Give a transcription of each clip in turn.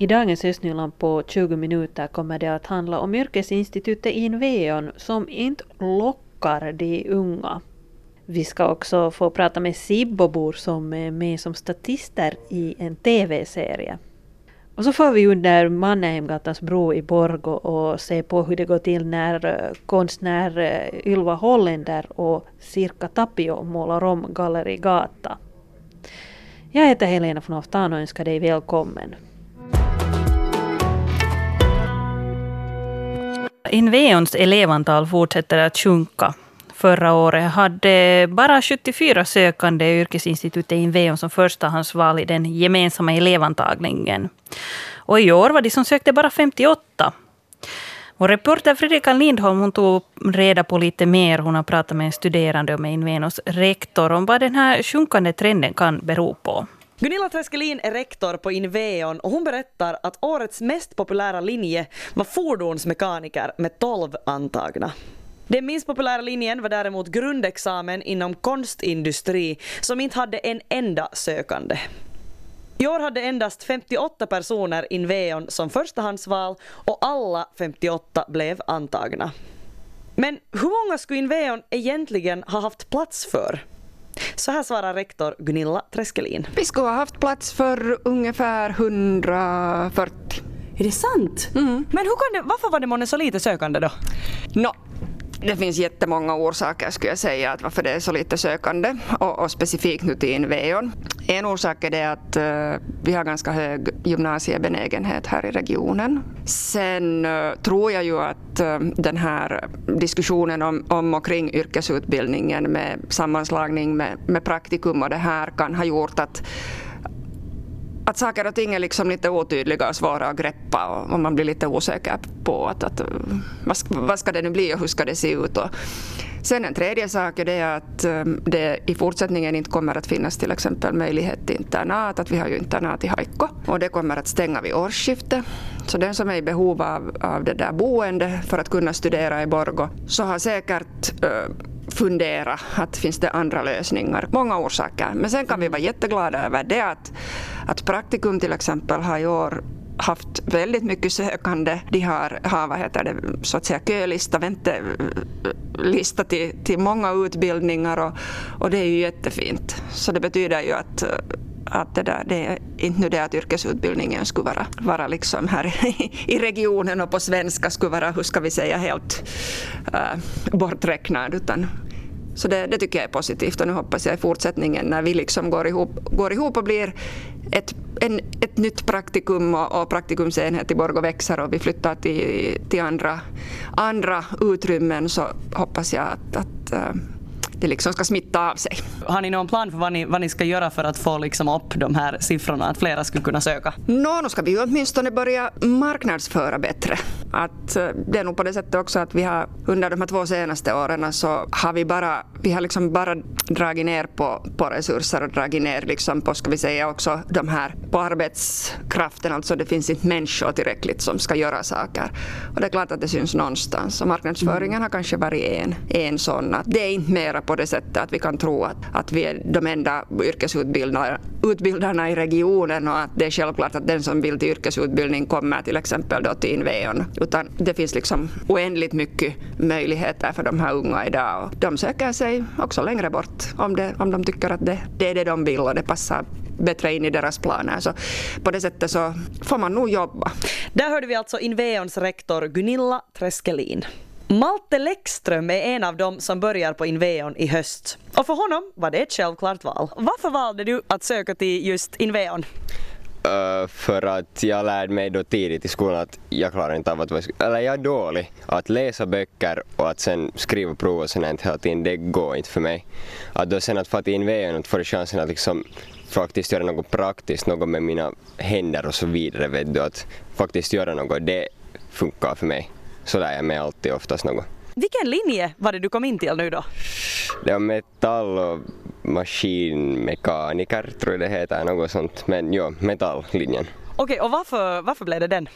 I dagens Östnyland på 20 minuter kommer det att handla om yrkesinstitutet Inveon som inte lockar de unga. Vi ska också få prata med Sibbobor som är med som statister i en TV-serie. Och så får vi under Mannerheimgatans bro i Borgo och se på hur det går till när eh, konstnär eh, Ylva Holländer och Sirka Tapio målar om Galleri Gata. Jag heter Helena von Oftan och önskar dig välkommen. Inveons elevantal fortsätter att sjunka. Förra året hade bara 74 sökande yrkesinstitutet Inveon som förstahandsval i den gemensamma elevantagningen. Och i år var de som sökte bara 58. Vår reporter Fredrika Lindholm hon tog reda på lite mer. Hon har pratat med en studerande och med Invenos rektor om vad den här sjunkande trenden kan bero på. Gunilla Treskelin är rektor på Inveon och hon berättar att årets mest populära linje var fordonsmekaniker med 12 antagna. Den minst populära linjen var däremot grundexamen inom konstindustri som inte hade en enda sökande. I år hade endast 58 personer Inveon som förstahandsval och alla 58 blev antagna. Men hur många skulle Inveon egentligen ha haft plats för? Så här svarar rektor Gunilla Treskelin. Vi skulle ha haft plats för ungefär 140. Är det sant? Mm. Men hur kan det, varför var det månne så lite sökande då? No, det finns jättemånga orsaker skulle jag säga att varför det är så lite sökande och, och specifikt nu till Inveon. En orsak är det att uh, vi har ganska hög gymnasiebenägenhet här i regionen. Sen uh, tror jag ju att uh, den här diskussionen om, om och kring yrkesutbildningen med sammanslagning med, med praktikum och det här kan ha gjort att att saker och ting är liksom lite otydliga och svåra att greppa och, och man blir lite osäker på att, att eh, vad, vad, ska det nu bli och hur ska det se ut. Och sen en tredje sak är det att eh, det i fortsättningen inte kommer att finnas till exempel möjlighet till internat, att vi har ju internat i Haikko och det kommer att stänga vid årsskiftet. Så den som är i behov av, av det där boende för att kunna studera i Borgo så har säkert uh, fundera att finns det andra lösningar. Många orsaker. Men sen kan vi vara jätteglada över det att, att praktikum till exempel har i år haft väldigt mycket sökande. De har, har vad heter det, så att säga kölista, väntelista till, till många utbildningar och, och det är ju jättefint. Så det betyder ju att att det, där, det är inte nu det att yrkesutbildningen skulle vara, vara liksom här i regionen och på svenska skulle vara, hur ska vi säga, helt äh, borträknad. Utan, så det, det, tycker jag är positivt och nu hoppas jag i fortsättningen när vi liksom går ihop, går ihop och blir ett, en, ett nytt praktikum och, och praktikumsenhet i Borgå växer och vi flyttar till, till andra, andra utrymmen så hoppas jag att, att äh, det liksom ska smitta av sig. Har ni någon plan för vad ni, vad ni ska göra för att få liksom upp de här siffrorna, att flera skulle kunna söka? Nå, nu ska vi ju åtminstone börja marknadsföra bättre. Att, eh, det är nog på det sättet också att vi har under de här två senaste åren så har vi bara, vi har liksom bara dragit ner på, på resurser och dragit ner liksom på, ska vi säga också, de här på arbetskraften, alltså det finns inte människor tillräckligt som ska göra saker. Och det är klart att det syns någonstans och marknadsföringen mm. har kanske varit en, en sån att det är inte mera på det sättet att vi kan tro att, att vi är de enda yrkesutbildarna i regionen och att det är självklart att den som vill till yrkesutbildning kommer till exempel då till Inveon. Utan det finns liksom oändligt mycket möjligheter för de här unga idag och de söker sig också längre bort om, det, om de tycker att det, det är det de vill och det passar bättre in i deras planer. Så på det sättet så får man nog jobba. Där hörde vi alltså Inveons rektor Gunilla Treskelin. Malte Läckström är en av dem som börjar på Inveon i höst. Och för honom var det ett självklart val. Varför valde du att söka till just Inveon? Uh, för att jag lärde mig då tidigt i skolan att jag klarar inte av att vara, eller jag är dålig. Att läsa böcker och att sen skriva prov och sånt hela tiden, det går inte för mig. Att då sen att få in Inveon och få chansen att liksom faktiskt göra något praktiskt, något med mina händer och så vidare, vet du, att faktiskt göra något, det funkar för mig så lär jag mig alltid oftast något. Vilken linje var det du kom in till nu då? Det var metall och maskinmekaniker tror jag det heter, något sånt. Men jo, metalllinjen. Okej, okay, och varför, varför blev det den?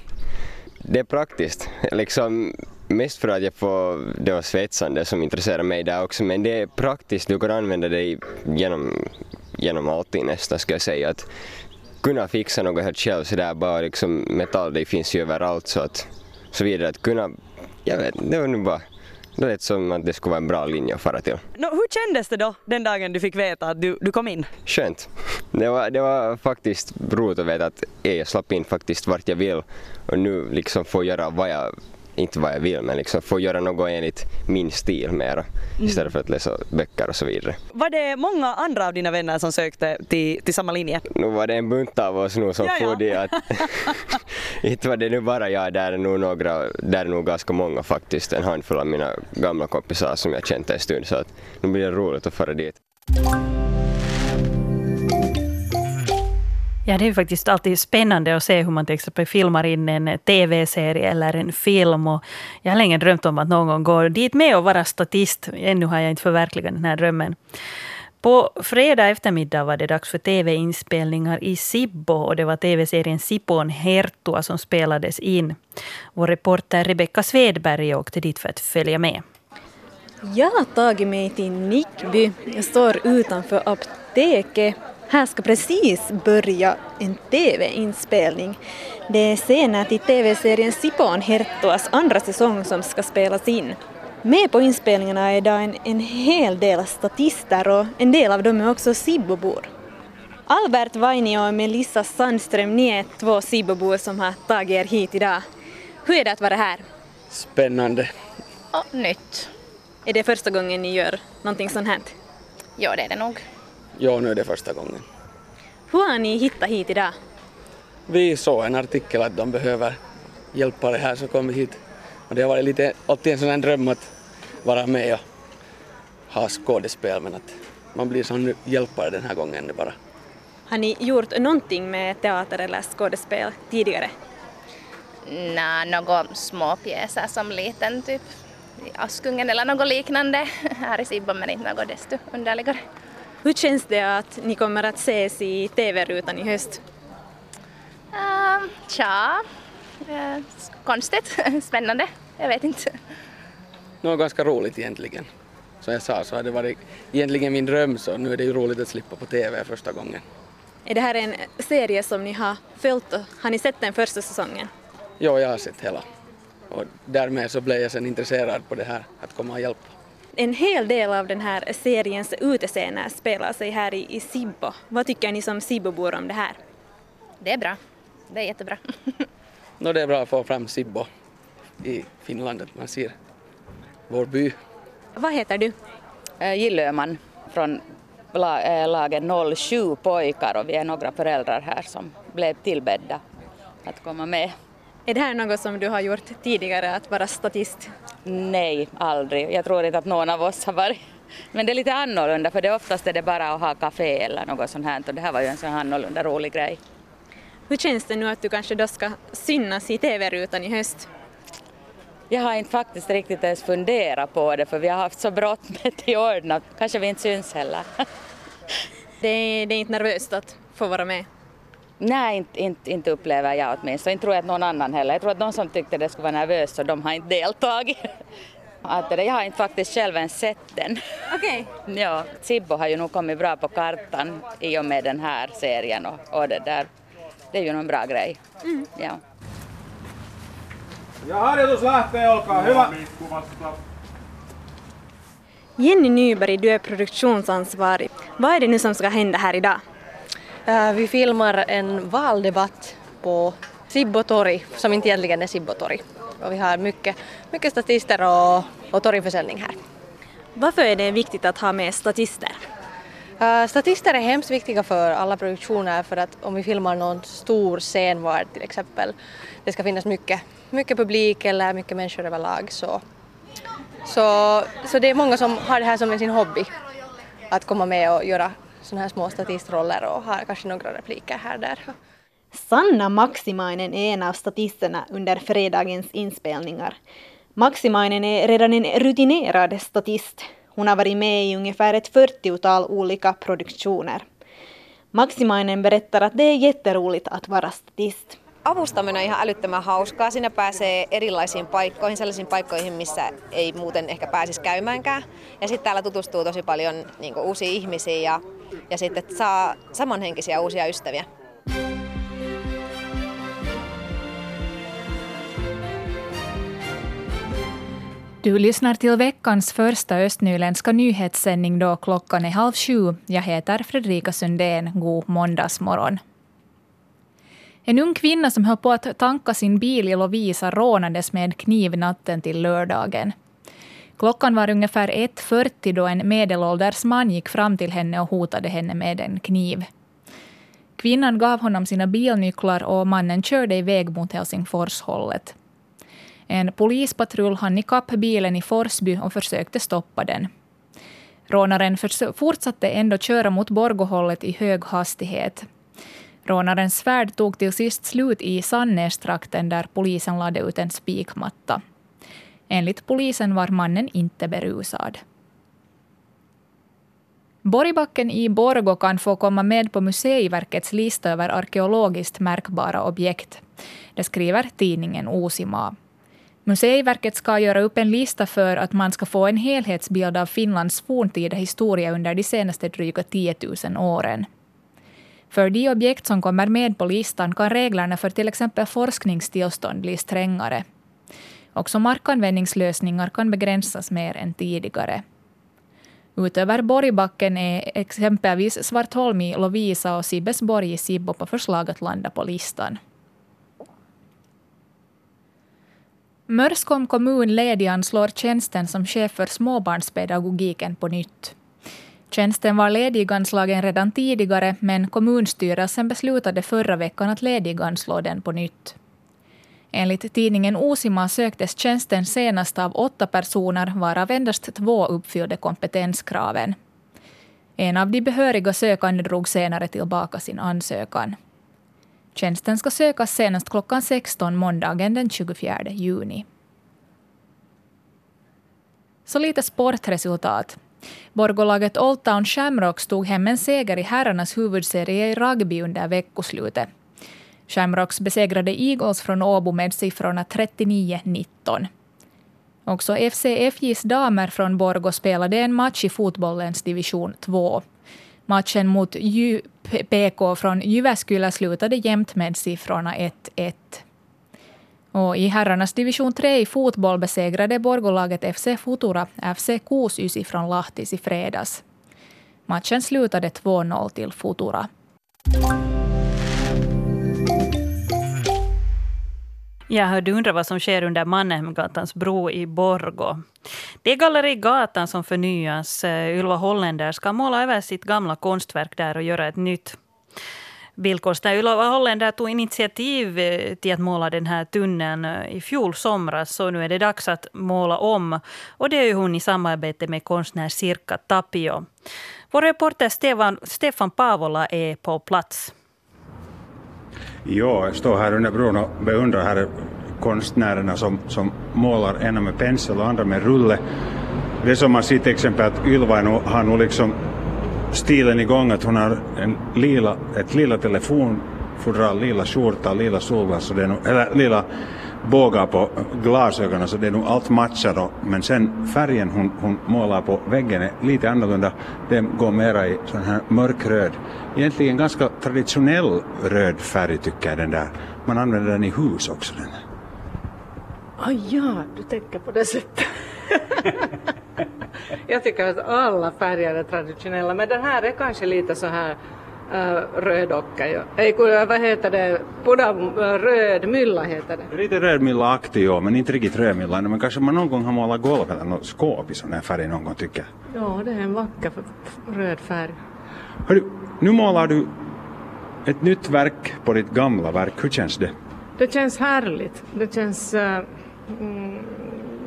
Det är praktiskt. Liksom, mest för att jag får, det var svetsande som intresserar mig där också, men det är praktiskt, du kan använda det genom, genom allting nästan ska jag säga. Att kunna fixa något helt själv sådär bara liksom metall det finns ju överallt så att så vidare att kunna, jag vet det var nu bara det lät som att det skulle vara en bra linje att fara till. No, hur kändes det då den dagen du fick veta att du, du kom in? Skönt. Det var, det var faktiskt roligt att veta att jag slapp in faktiskt vart jag vill och nu liksom få göra vad jag inte vad jag vill, men liksom få göra något enligt min stil mera mm. istället för att läsa böcker och så vidare. Var det många andra av dina vänner som sökte till, till samma linje? Nu var det en bunt av oss nu som for dit att inte var det nu bara jag, där är nog några, där är nog ganska många faktiskt, en handfull av mina gamla kompisar som jag känt en stund så att nu blir det roligt att fara dit. Ja, det är ju faktiskt alltid spännande att se hur man till exempel filmar in en eh, tv-serie eller en film. Och jag har länge drömt om att någon gång gå dit med och vara statist. Ännu har jag inte förverkligat den här drömmen. På fredag eftermiddag var det dags för tv-inspelningar i Sibbo och det var tv-serien Sipon Hertua som spelades in. Vår reporter Rebecka Svedberg åkte dit för att följa med. Jag har tagit mig till Nickby. Jag står utanför apoteket här ska precis börja en TV-inspelning. Det är scener till TV-serien Sipon Herttuas andra säsong som ska spelas in. Med på inspelningarna är idag en, en hel del statister och en del av dem är också Sibbobor. Albert Vainio och Melissa Sandström, ni är två Sibbobor som har tagit er hit idag. Hur är det att vara här? Spännande. Och nytt. Är det första gången ni gör någonting sånt här? Ja, det är det nog. Ja, nu är det första gången. Hur har ni hittat hit idag? Vi såg en artikel att de behöver hjälpare här så kom vi hit. Och det har varit lite, alltid en sån här dröm att vara med och ha skådespel men att man blir som hjälpare den här gången bara. Har ni gjort någonting med teater eller skådespel tidigare? Nej, några små pjäser som liten typ Askungen eller något liknande här i Sibbo men inte något desto underligare. Hur känns det att ni kommer att ses i TV-rutan i höst? Uh, tja, uh, konstigt, spännande, jag vet inte. Något ganska roligt egentligen. Som jag sa så har det varit egentligen min dröm så nu är det ju roligt att slippa på TV första gången. Är det här en serie som ni har följt? Har ni sett den första säsongen? Ja, jag har sett hela. Och därmed så blev jag sen intresserad på det här, att komma och hjälpa. En hel del av den här seriens utescener spelar sig här i, i Sibbo. Vad tycker ni som Sibbobor om det här? Det är bra. Det är jättebra. no, det är bra att få fram Sibbo i Finland, att man ser vår by. Vad heter du? Jill Öhman från äh, lagen 07 pojkar och vi är några föräldrar här som blev tillbedda att komma med. Är det här något som du har gjort tidigare, att vara statist? Nej, aldrig. Jag tror inte att någon av oss har varit. Men det är lite annorlunda för det oftast är det bara att ha kafé eller något sånt här och det här var ju en sån annorlunda rolig grej. Hur känns det nu att du kanske då ska synas i TV-rutan i höst? Jag har inte faktiskt riktigt ens funderat på det för vi har haft så brått med till ordna. Kanske vi inte syns heller. det, är, det är inte nervöst att få vara med? Nej, inte, inte, inte upplever jag åtminstone. Inte tror jag att någon annan heller. Jag tror att de som tyckte det skulle vara nervöst så de har inte deltagit. Att det, jag har inte faktiskt själv ens sett den. Okej. Okay. Ja, Sibbo har ju nog kommit bra på kartan i och med den här serien och, och det där. Det är ju en bra grej. Mm. Ja. Ja harjoitus lähtee, olkaa hyvä. Jenny Nyberg, du är produktionsansvarig. Vad är det nu som ska hända här idag? Eh, vi filmar en valdebatt på Sibbotorg som inte egentligen är Sibbotorg. Och vi har mycket, mycket statister och, och torgförsäljning här. Varför är det viktigt att ha med statister? Uh, statister är hemskt viktiga för alla produktioner för att om vi filmar någon stor scen var till exempel det ska finnas mycket, mycket publik eller mycket människor överlag så, så, så det är många som har det här som sin hobby att komma med och göra sådana här små statistroller och har kanske några repliker här där. Sanna Maximainen är en av statisterna under fredagens inspelningar. Maximainen är redan en rutinerad statist. Hon har varit med i ungefär ett 40-tal olika produktioner. Maximainen berättar att det är jätteroligt att vara statist. avustaminen on ihan älyttömän hauskaa. Siinä pääsee erilaisiin paikkoihin, sellaisiin paikkoihin, missä ei muuten ehkä pääsisi käymäänkään. Ja sitten täällä tutustuu tosi paljon niin kuin, uusia ihmisiä ja, ja sitten saa samanhenkisiä uusia ystäviä. Du lyssnar till veckans första östnyländska nyhetssändning då klockan är halv sju. Jag heter Fredrika Sundén. God måndagsmorgon. En ung kvinna som höll på att tanka sin bil i Lovisa rånades med kniv natten till lördagen. Klockan var ungefär 1.40 då en medelålders man gick fram till henne och hotade henne med en kniv. Kvinnan gav honom sina bilnycklar och mannen körde iväg mot Helsingforshållet. En polispatrull hann ikapp bilen i Forsby och försökte stoppa den. Rånaren fortsatte ändå köra mot Borgohållet i hög hastighet. Rånarens svärd tog till sist slut i Sannästrakten där polisen lade ut en spikmatta. Enligt polisen var mannen inte berusad. Borgbacken i Borgå kan få komma med på Museiverkets lista över arkeologiskt märkbara objekt. Det skriver tidningen Osima. Museiverket ska göra upp en lista för att man ska få en helhetsbild av Finlands forntida historia under de senaste dryga 10 000 åren. För de objekt som kommer med på listan kan reglerna för till exempel forskningstillstånd bli strängare. Också markanvändningslösningar kan begränsas mer än tidigare. Utöver Borgbacken är exempelvis Svartholm i Lovisa och Sibbesborg i Sibbo på förslag att landa på listan. Mörskom kommun lediganslår tjänsten som chef för småbarnspedagogiken på nytt. Tjänsten var lediganslagen redan tidigare men kommunstyrelsen beslutade förra veckan att lediganslå den på nytt. Enligt tidningen Osima söktes tjänsten senast av åtta personer varav endast två uppfyllde kompetenskraven. En av de behöriga sökande drog senare tillbaka sin ansökan. Tjänsten ska sökas senast klockan 16 måndagen den 24 juni. Så lite sportresultat. Borgolaget Old Town Shamrocks tog hem en seger i herrarnas huvudserie i rugby under veckoslutet. Shamrocks besegrade Eagles från Åbo med siffrorna 39-19. Också FCFJs damer från Borgå spelade en match i fotbollens division 2. Matchen mot PK från Jyväskylä slutade jämnt med siffrorna 1-1. Och I herrarnas division 3 i fotboll besegrade Borgolaget FC Futura FC Kuusysi från Lahtis i fredags. Matchen slutade 2-0 till Futura. Jag hörde undra vad som sker under Mannheimgatans bro i Borgo. Det är Gallerigatan som förnyas. Eh, Ylva Holländer ska måla över sitt gamla konstverk där och göra ett nytt. Bildkonstnär Ylva Holländer tog initiativ till att måla den här tunneln eh, i fjol somras. Så nu är det dags att måla om. Och det är hon i samarbete med konstnär Sirka Tapio. Vår reporter Stefan, Stefan Paavola är på plats. Ja, jag står här under bron och beundrar här konstnärerna som, som målar ena med pensel och andra med rulle. Det som man ser till exempel att Ylva har nog liksom stilen igång att hon har en lila, ett lila telefonfodral, lila skjorta, lila solglas det är nog, eller lila bågar på glasögonen så det är nog allt matchar då. Men sen färgen hon, hon målar på väggen är lite annorlunda. Den går mera i sån här mörkröd. Egentligen ganska traditionell röd färg tycker jag den där. Man använder den i hus också. Den. Oh, ja, du tänker på det sättet. jag tycker att alla färger är traditionella men den här är kanske lite så här uh, rödocka. Ja. Ei, vad heter det? Puda, uh, röd mylla heter det. Lite rödmyllaaktig ja, men inte riktigt rödmylla. Men kanske man någon gång har målat golv eller något skåp i sån här färg någon gång tycker. Ja, det är en vacker röd färg. Hörru, nu målar du ett nytt verk på ditt gamla verk. Hur känns det? Det känns härligt. Det känns uh, mm,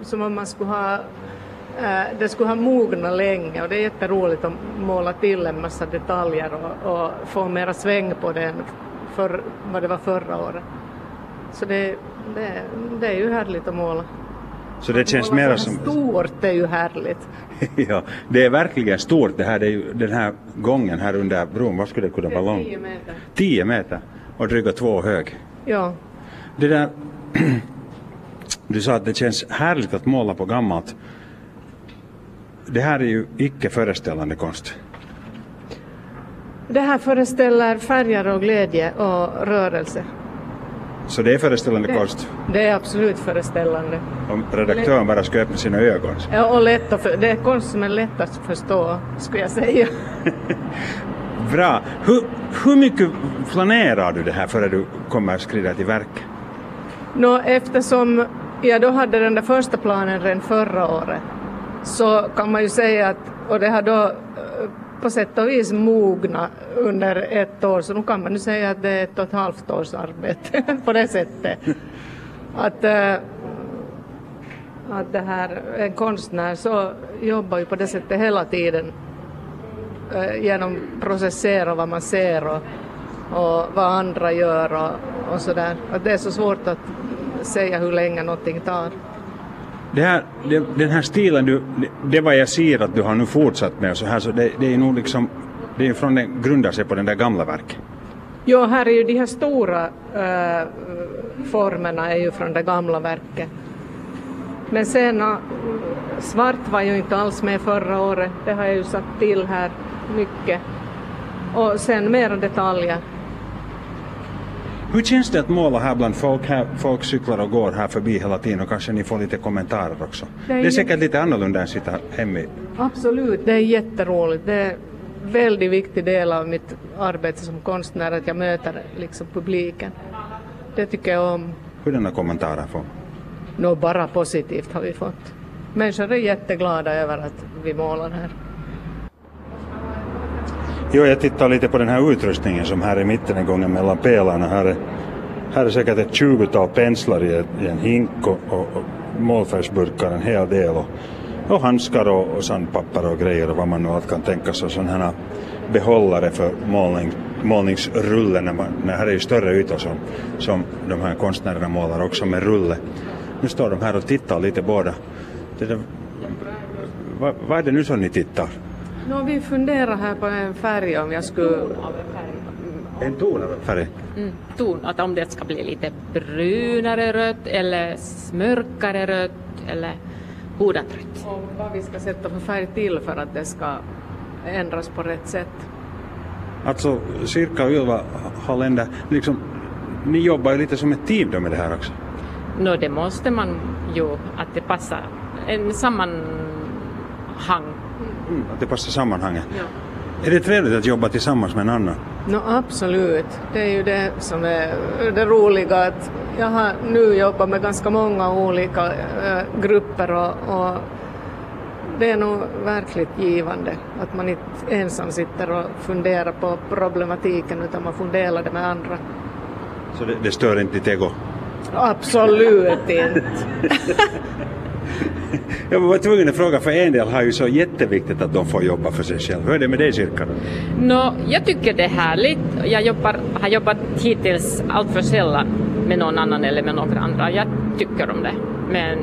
som om man skulle ha Uh, det skulle ha mognat länge och det är jätteroligt att måla till en massa detaljer och, och få mera sväng på den för vad det var förra året. Så det, det, det är ju härligt att måla. Så det känns mera som... Stort är ju härligt. ja, det är verkligen stort det här. Det är ju den här gången här under bron, vad skulle det kunna vara lång? 10 meter. 10 meter och dryga två hög. Ja. Det där... du sa att det känns härligt att måla på gammalt. Det här är ju icke föreställande konst. Det här föreställer färger och glädje och rörelse. Så det är föreställande Det- konst. Det är absolut föreställande. Om redaktören bara ska öppna sina ögon. Ja, och lätt att för, det är konst som är lätt att förstå, skulle jag säga. Bra. Hur, hur mycket planerar du det här före du kommer att skrida till verk? Nå, eftersom jag då hade den där första planen redan förra året så kan man ju säga att, och det har då eh, på sätt och vis mogna under ett år, så nu kan man ju säga att det är ett och ett halvt års arbete på det sättet. Att, eh, att det här, en konstnär så jobbar ju på det sättet hela tiden eh, genom genom processera vad man ser och, och vad andra gör och, och sådär. Att det är så svårt att säga hur länge någonting tar. Det här, det, den här stilen, du, det, det vad jag ser att du har nu fortsatt med och så här, så det, det är nog liksom, det är från den, grundar sig på den där gamla verket. Jo, här är ju de här stora äh, formerna är ju från det gamla verket. Men sen äh, svart var ju inte alls med förra året, det har jag ju satt till här mycket. Och sen mera detaljer. Hur känns det att måla här bland folk? Här, folk cyklar och går här förbi hela tiden och kanske ni får lite kommentarer också. Det Det är är, säkert lite annorlunda än att sitta hemma. Absolut, det är jätteroligt. Det är en väldigt viktig del av mitt arbete som konstnär att jag möter liksom publiken. Det tycker jag om. Hurdana kommentarer får Nå, bara positivt har vi fått. Människor är jätteglada över att vi målar här. Jo, jag tittar lite på den här utrustningen som här i mitten en gången mellan pelarna. Här är, här är säkert ett tjugotal penslar i, ett, i en hink och, och, och målfärgsburkar en hel del och, och handskar och, och sandpapper och grejer och vad man nu allt kan tänka sig. Sådana här behållare för målning, målningsrullen. När man, när här är ju större ytor som, som de här konstnärerna målar också med rulle. Nu står de här och tittar lite båda. Det där, vad, vad är det nu som ni tittar? Nå, vi funderar här på en färg om jag skulle... En ton av färg? Mm, ton, att om det ska bli lite brunare rött eller mörkare rött eller hurdant rött. Och vad vi ska sätta för färg till för att det ska ändras på rätt sätt. Alltså, Cirka Ylva Hallander, liksom, ni jobbar ju lite som ett team då med det här också. Nå, det måste man ju, att det passar. En sammanhang. Mm, att det passar sammanhanget. Ja. Är det trevligt att jobba tillsammans med en annan? Nå, absolut. Det är ju det som är det roliga. Att jag har nu jobbat med ganska många olika äh, grupper och, och det är nog verkligt givande att man inte ensam sitter och funderar på problematiken utan man funderar det med andra. Så det, det stör inte ditt ego? Absolut inte. Jag var tvungen att fråga, för en del har ju så jätteviktigt att de får jobba för sig själv. Hur är det med dig Cirka? Nå, jag tycker det är härligt. Jag jobbar, har jobbat hittills allt för sällan med någon annan eller med några andra. Jag tycker om det. Men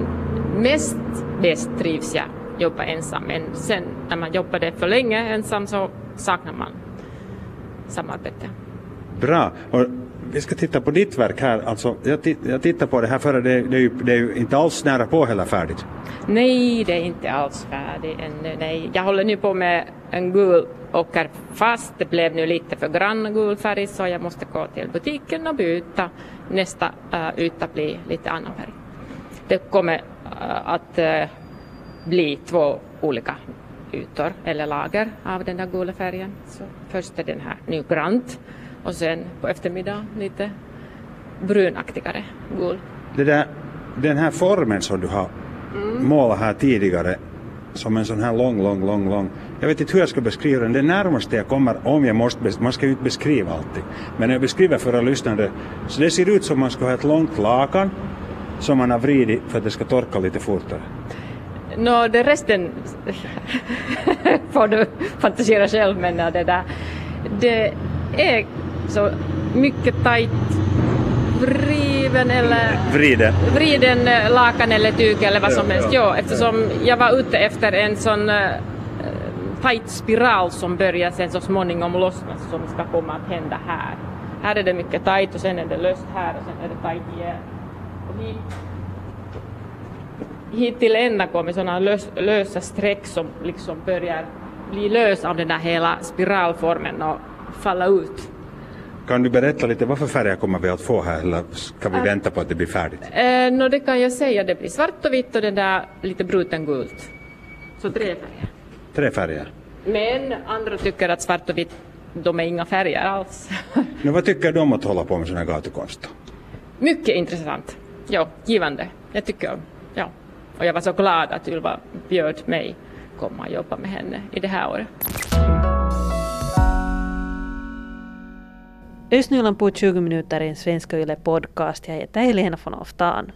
mest bäst trivs jag jobba ensam. Men sen när man jobbar det för länge ensam så saknar man samarbete. Bra. Och vi ska titta på ditt verk här. Alltså, jag, jag tittar på det här före, det, det, är ju, det är ju inte alls nära på heller färdigt. Nej, det är inte alls färdigt ännu. Nej. Jag håller nu på med en gul åker fast. Det blev nu lite för grann gul färg så jag måste gå till butiken och byta. Nästa uh, yta blir lite annan färg. Det kommer uh, att uh, bli två olika ytor eller lager av den där gula färgen. Så först är den här nu grant och sen på eftermiddag lite brunaktigare gul. Det där, den här formen som du har målat här tidigare som en sån här lång, lång, lång, lång. Jag vet inte hur jag ska beskriva den. Det närmaste jag kommer, om jag måste, man ska ju inte beskriva allting. Men jag beskriver för alla lyssnare. Så det ser ut som man ska ha ett långt lakan som man har vridit för att det ska torka lite fortare. Nå, det resten får du fantisera själv men ja, det där. Det är så mycket tajt vriven eller Vriden. vriden eh, lakan eller tyg eller vad som helst. Ja, eftersom jag var ute efter en sån uh, tajt spiral som börjar sen så småningom lossna som ska komma att hända här. Här är det mycket tajt och sen är det löst här och sen är det tajt igen. Och hit, hit till ända kommer sådana lös, lösa streck som liksom börjar bli lös av den där hela spiralformen och falla ut. Kan du berätta lite, vad för färger kommer vi att få här eller ska vi vänta på att det blir färdigt? Eh, no, det kan jag säga, det blir svart och vitt och det där lite brutengult. Så tre färger. Tre färger. Men andra tycker att svart och vitt, de är inga färger alls. Nu, vad tycker du om att hålla på med sån här gatukonst? Mycket intressant. Ja, givande. Jag tycker, ja. Och jag var så glad att Ylva bjöd mig komma och jobba med henne i det här året. Östnyland på 20 minuter är en svenska Yle podcast. Jag heter Helena von Oftan.